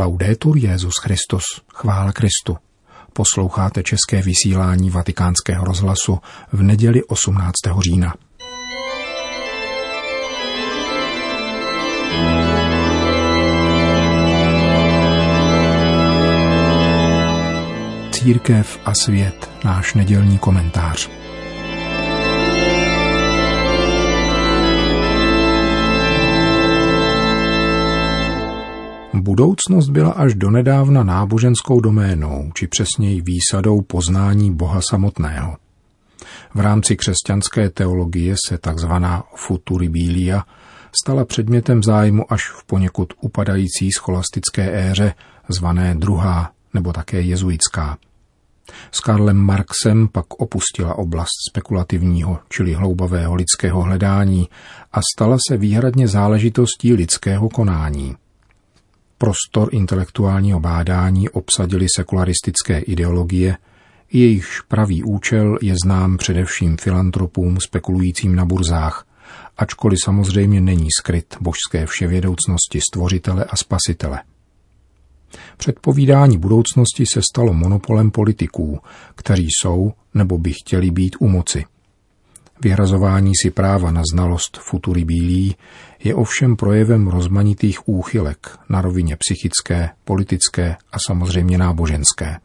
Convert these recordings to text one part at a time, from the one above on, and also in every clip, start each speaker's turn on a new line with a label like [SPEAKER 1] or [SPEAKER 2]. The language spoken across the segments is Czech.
[SPEAKER 1] Laudetur Jezus Christus, chvála Kristu. Posloucháte české vysílání Vatikánského rozhlasu v neděli 18. října. Církev a svět, náš nedělní komentář. Budoucnost byla až donedávna náboženskou doménou, či přesněji výsadou poznání Boha samotného. V rámci křesťanské teologie se takzvaná futuribilia stala předmětem zájmu až v poněkud upadající scholastické éře, zvané druhá nebo také jezuitská. S Karlem Marxem pak opustila oblast spekulativního, čili hloubavého lidského hledání a stala se výhradně záležitostí lidského konání. Prostor intelektuálního bádání obsadili sekularistické ideologie, jejichž pravý účel je znám především filantropům spekulujícím na burzách, ačkoliv samozřejmě není skryt božské vševědoucnosti stvořitele a spasitele. Předpovídání budoucnosti se stalo monopolem politiků, kteří jsou nebo by chtěli být u moci – Vyhrazování si práva na znalost futury bílí je ovšem projevem rozmanitých úchylek na rovině psychické, politické a samozřejmě náboženské.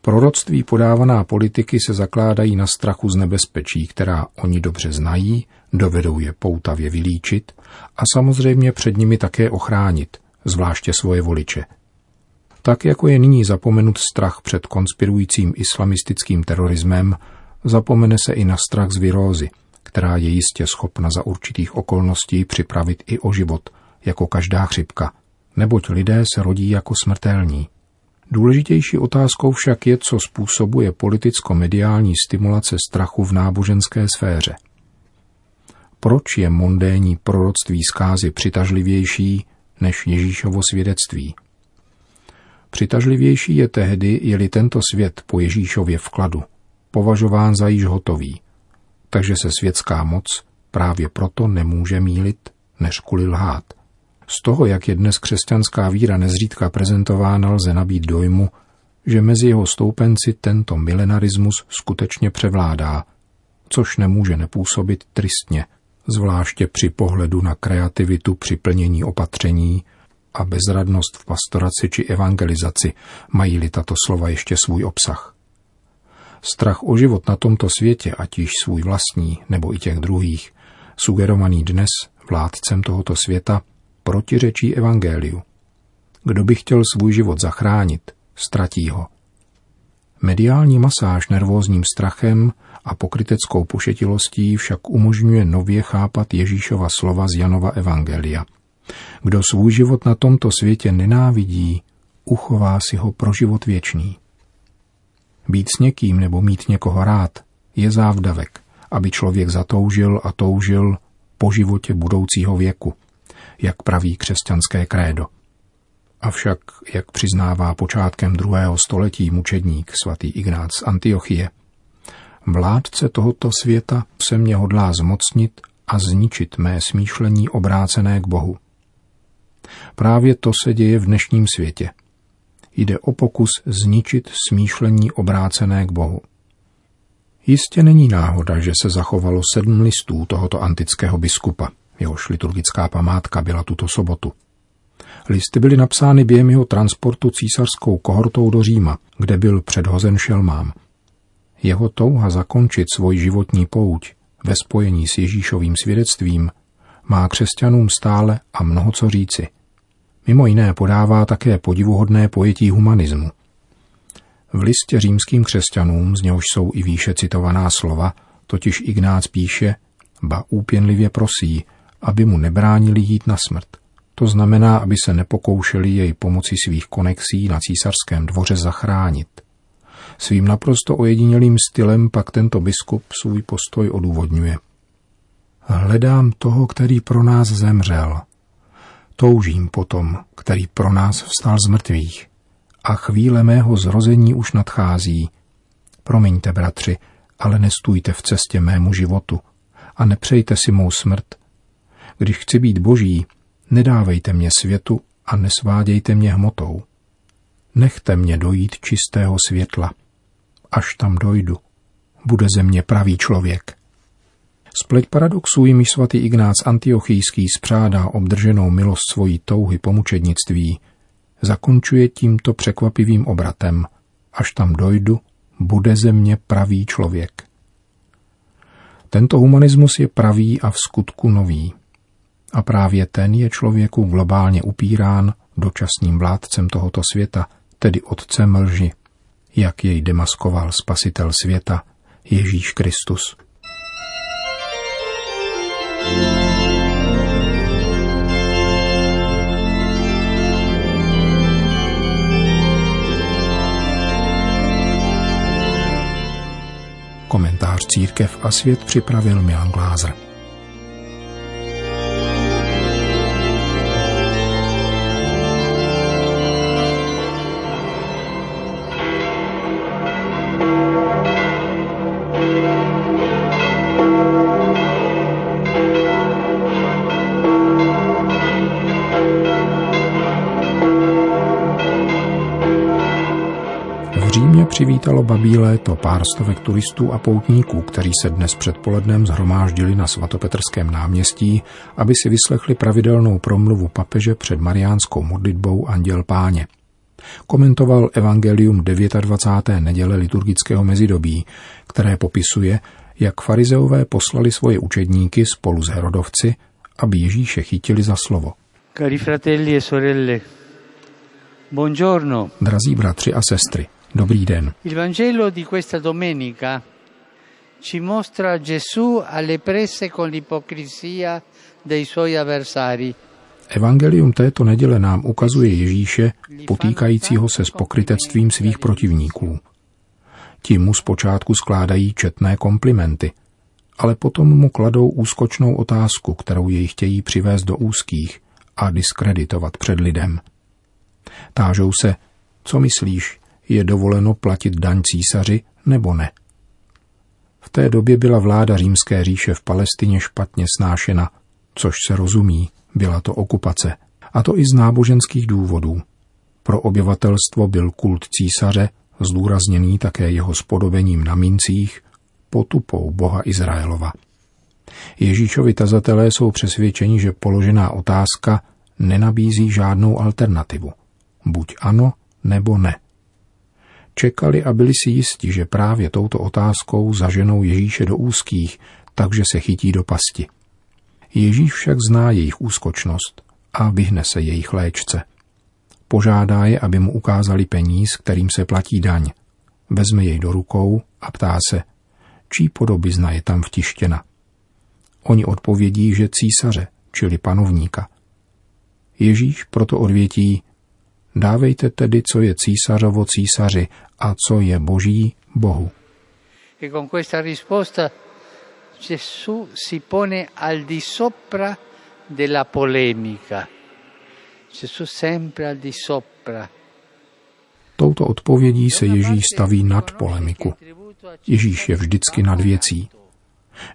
[SPEAKER 1] Proroctví podávaná politiky se zakládají na strachu z nebezpečí, která oni dobře znají, dovedou je poutavě vylíčit a samozřejmě před nimi také ochránit, zvláště svoje voliče. Tak jako je nyní zapomenut strach před konspirujícím islamistickým terorismem, Zapomene se i na strach z virózy, která je jistě schopna za určitých okolností připravit i o život, jako každá chřipka, neboť lidé se rodí jako smrtelní. Důležitější otázkou však je, co způsobuje politicko-mediální stimulace strachu v náboženské sféře. Proč je mondénní proroctví zkázy přitažlivější než Ježíšovo svědectví? Přitažlivější je tehdy, je-li tento svět po Ježíšově vkladu, považován za již hotový, takže se světská moc právě proto nemůže mílit, než kvůli lhát. Z toho, jak je dnes křesťanská víra nezřídka prezentována, lze nabít dojmu, že mezi jeho stoupenci tento milenarismus skutečně převládá, což nemůže nepůsobit tristně, zvláště při pohledu na kreativitu při plnění opatření a bezradnost v pastoraci či evangelizaci, mají-li tato slova ještě svůj obsah. Strach o život na tomto světě, ať již svůj vlastní nebo i těch druhých, sugerovaný dnes vládcem tohoto světa, protiřečí evangeliu. Kdo by chtěl svůj život zachránit, ztratí ho. Mediální masáž nervózním strachem a pokryteckou pošetilostí však umožňuje nově chápat Ježíšova slova z Janova Evangelia. Kdo svůj život na tomto světě nenávidí, uchová si ho pro život věčný. Být s někým nebo mít někoho rád je závdavek, aby člověk zatoužil a toužil po životě budoucího věku, jak praví křesťanské krédo. Avšak, jak přiznává počátkem druhého století mučedník svatý Ignác z Antiochie, vládce tohoto světa se mě hodlá zmocnit a zničit mé smýšlení obrácené k Bohu. Právě to se děje v dnešním světě – jde o pokus zničit smýšlení obrácené k Bohu. Jistě není náhoda, že se zachovalo sedm listů tohoto antického biskupa, jehož liturgická památka byla tuto sobotu. Listy byly napsány během jeho transportu císařskou kohortou do Říma, kde byl předhozen šelmám. Jeho touha zakončit svůj životní pouť ve spojení s Ježíšovým svědectvím má křesťanům stále a mnoho co říci – Mimo jiné podává také podivuhodné pojetí humanismu. V listě římským křesťanům, z něhož jsou i výše citovaná slova, totiž Ignác píše, ba úpěnlivě prosí, aby mu nebránili jít na smrt. To znamená, aby se nepokoušeli jej pomocí svých konexí na císařském dvoře zachránit. Svým naprosto ojedinělým stylem pak tento biskup svůj postoj odůvodňuje. Hledám toho, který pro nás zemřel, Toužím potom, který pro nás vstal z mrtvých. A chvíle mého zrození už nadchází. Promiňte, bratři, ale nestůjte v cestě mému životu a nepřejte si mou smrt. Když chci být boží, nedávejte mě světu a nesvádějte mě hmotou. Nechte mě dojít čistého světla. Až tam dojdu, bude ze mě pravý člověk. Spleť paradoxů, jimiž svatý Ignác Antiochijský spřádá obdrženou milost svojí touhy po mučednictví, zakončuje tímto překvapivým obratem. Až tam dojdu, bude ze mě pravý člověk. Tento humanismus je pravý a v skutku nový. A právě ten je člověku globálně upírán dočasným vládcem tohoto světa, tedy otcem lži, jak jej demaskoval spasitel světa Ježíš Kristus. Církev a svět připravil Milan Glázer. Babí léto pár stovek turistů a poutníků, kteří se dnes předpolednem zhromáždili na svatopetrském náměstí, aby si vyslechli pravidelnou promluvu papeže před mariánskou modlitbou Anděl Páně. Komentoval Evangelium 29. neděle liturgického mezidobí, které popisuje, jak farizeové poslali svoje učedníky spolu s Herodovci, aby Ježíše chytili za slovo.
[SPEAKER 2] Cari fratelli e sorelle, buongiorno.
[SPEAKER 1] Drazí bratři a sestry, Dobrý den.
[SPEAKER 2] Il Vangelo di questa domenica ci mostra Gesù alle prese con l'ipocrisia dei suoi avversari.
[SPEAKER 1] Evangelium této neděle nám ukazuje Ježíše potýkajícího se s pokrytectvím svých protivníků. Ti mu zpočátku skládají četné komplimenty, ale potom mu kladou úskočnou otázku, kterou jej chtějí přivést do úzkých a diskreditovat před lidem. Tážou se, co myslíš, je dovoleno platit daň císaři nebo ne. V té době byla vláda římské říše v Palestině špatně snášena, což se rozumí, byla to okupace, a to i z náboženských důvodů. Pro obyvatelstvo byl kult císaře, zdůrazněný také jeho spodobením na mincích, potupou boha Izraelova. Ježíšovi tazatelé jsou přesvědčeni, že položená otázka nenabízí žádnou alternativu. Buď ano, nebo ne. Čekali a byli si jisti, že právě touto otázkou zaženou Ježíše do úzkých, takže se chytí do pasti. Ježíš však zná jejich úskočnost a vyhne se jejich léčce. Požádá je, aby mu ukázali peníz, kterým se platí daň. Vezme jej do rukou a ptá se, čí podobizna je tam vtištěna. Oni odpovědí, že císaře, čili panovníka. Ježíš proto odvětí, Dávejte tedy, co je císařovo císaři a co je boží Bohu.
[SPEAKER 2] E con questa risposta Gesù si pone al di sopra della polemica. Gesù sempre al di sopra.
[SPEAKER 1] Touto odpovědí se Ježíš staví nad polemiku. Ježíš je vždycky nad věcí.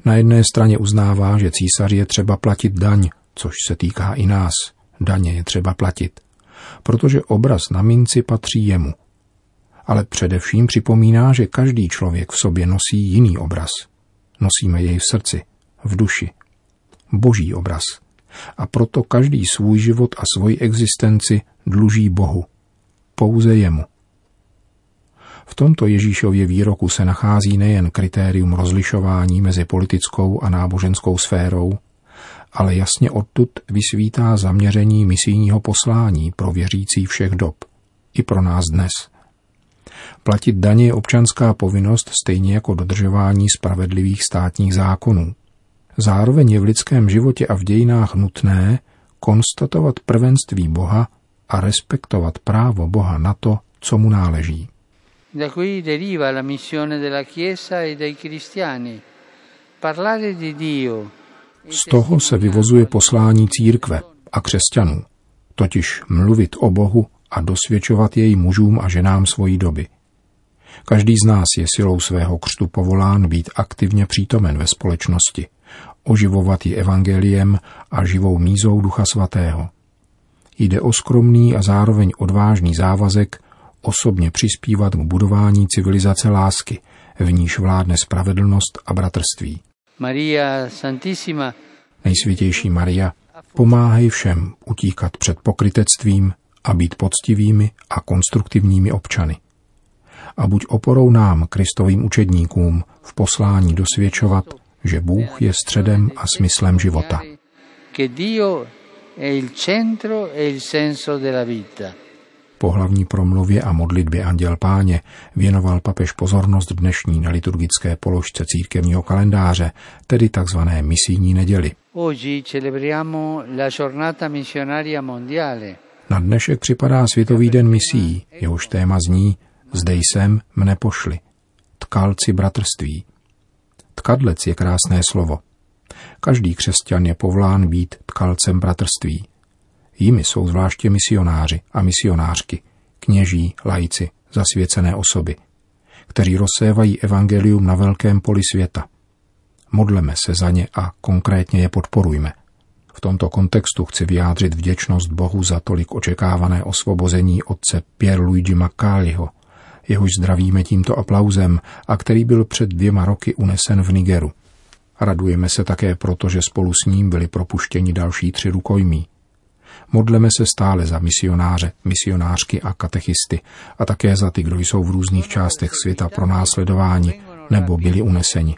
[SPEAKER 1] Na jedné straně uznává, že císař je třeba platit daň, což se týká i nás. Daně je třeba platit protože obraz na minci patří jemu. Ale především připomíná, že každý člověk v sobě nosí jiný obraz. Nosíme jej v srdci, v duši. Boží obraz. A proto každý svůj život a svoji existenci dluží Bohu. Pouze jemu. V tomto Ježíšově výroku se nachází nejen kritérium rozlišování mezi politickou a náboženskou sférou, ale jasně odtud vysvítá zaměření misijního poslání pro věřící všech dob, i pro nás dnes. Platit daně je občanská povinnost stejně jako dodržování spravedlivých státních zákonů. Zároveň je v lidském životě a v dějinách nutné konstatovat prvenství Boha a respektovat právo Boha na to, co mu náleží.
[SPEAKER 2] Da qui deriva la missione della Chiesa e dei cristiani. Parlare di Dio
[SPEAKER 1] z toho se vyvozuje poslání církve a křesťanů, totiž mluvit o Bohu a dosvědčovat jej mužům a ženám svojí doby. Každý z nás je silou svého křtu povolán být aktivně přítomen ve společnosti, oživovat ji evangeliem a živou mízou Ducha Svatého. Jde o skromný a zároveň odvážný závazek osobně přispívat k budování civilizace lásky, v níž vládne spravedlnost a bratrství.
[SPEAKER 2] Maria Santissima,
[SPEAKER 1] Nejsvětější Maria, pomáhej všem utíkat před pokrytectvím a být poctivými a konstruktivními občany. A buď oporou nám, Kristovým učedníkům, v poslání dosvědčovat, že Bůh je středem a smyslem života.
[SPEAKER 2] che Dio è il centro e il senso della vita.
[SPEAKER 1] Po hlavní promluvě a modlitbě Anděl Páně věnoval papež pozornost dnešní neliturgické položce církevního kalendáře, tedy takzvané misijní neděli. Na dnešek připadá Světový den misí, jehož téma zní Zde jsem, mne pošli. Tkalci bratrství. Tkadlec je krásné slovo. Každý křesťan je povolán být tkalcem bratrství. Jimi jsou zvláště misionáři a misionářky, kněží, lajci, zasvěcené osoby, kteří rozsévají evangelium na velkém poli světa. Modleme se za ně a konkrétně je podporujme. V tomto kontextu chci vyjádřit vděčnost Bohu za tolik očekávané osvobození otce Pierre Luigi Maccaliho, jehož zdravíme tímto aplauzem a který byl před dvěma roky unesen v Nigeru. Radujeme se také proto, že spolu s ním byli propuštěni další tři rukojmí. Modleme se stále za misionáře, misionářky a katechisty a také za ty, kdo jsou v různých částech světa pro následování nebo byli uneseni.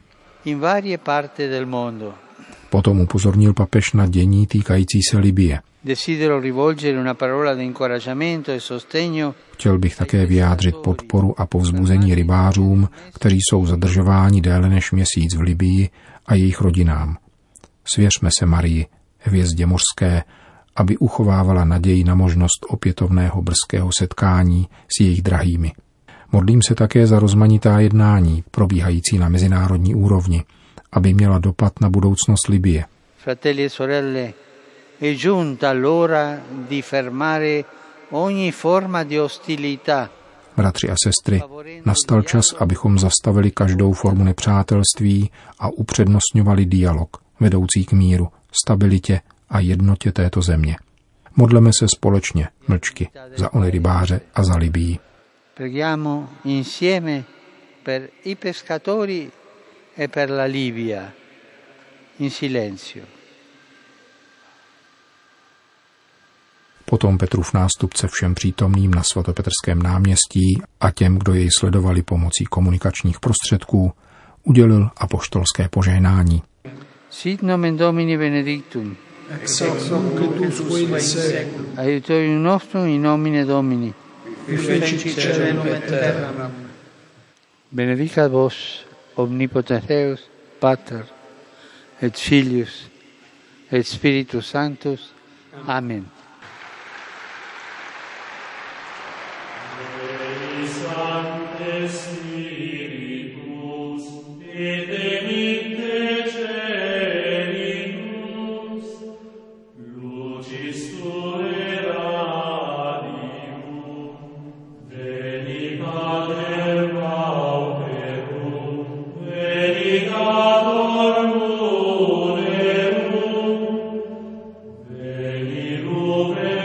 [SPEAKER 1] Potom upozornil papež na dění týkající se Libie.
[SPEAKER 2] E
[SPEAKER 1] Chtěl bych také vyjádřit podporu a povzbuzení rybářům, kteří jsou zadržováni déle než měsíc v Libii a jejich rodinám. Svěřme se Marii, hvězdě mořské, aby uchovávala naději na možnost opětovného brzkého setkání s jejich drahými. Modlím se také za rozmanitá jednání, probíhající na mezinárodní úrovni, aby měla dopad na budoucnost Libie.
[SPEAKER 2] Fratelli e sorelle, è giunta l'ora di fermare ogni forma di ostilità
[SPEAKER 1] Bratři a sestry, nastal čas, abychom zastavili každou formu nepřátelství a upřednostňovali dialog, vedoucí k míru, stabilitě a jednotě této země. Modleme se společně, mlčky, za ony rybáře a za Libii.
[SPEAKER 2] Preghiamo insieme per i pescatori e per la Libia, in silenzio.
[SPEAKER 1] Potom Petrův nástupce všem přítomným na svatopetrském náměstí a těm, kdo jej sledovali pomocí komunikačních prostředků, udělil apoštolské požehnání.
[SPEAKER 2] Sit nomen Domini benedictum, aiutorium nostrum in nomine Domini.
[SPEAKER 3] qui fecit caelum et terram,
[SPEAKER 2] Benedicat vos omnipotens Deus, Pater et Filius et Spiritus Sanctus. Amen.
[SPEAKER 4] Amen.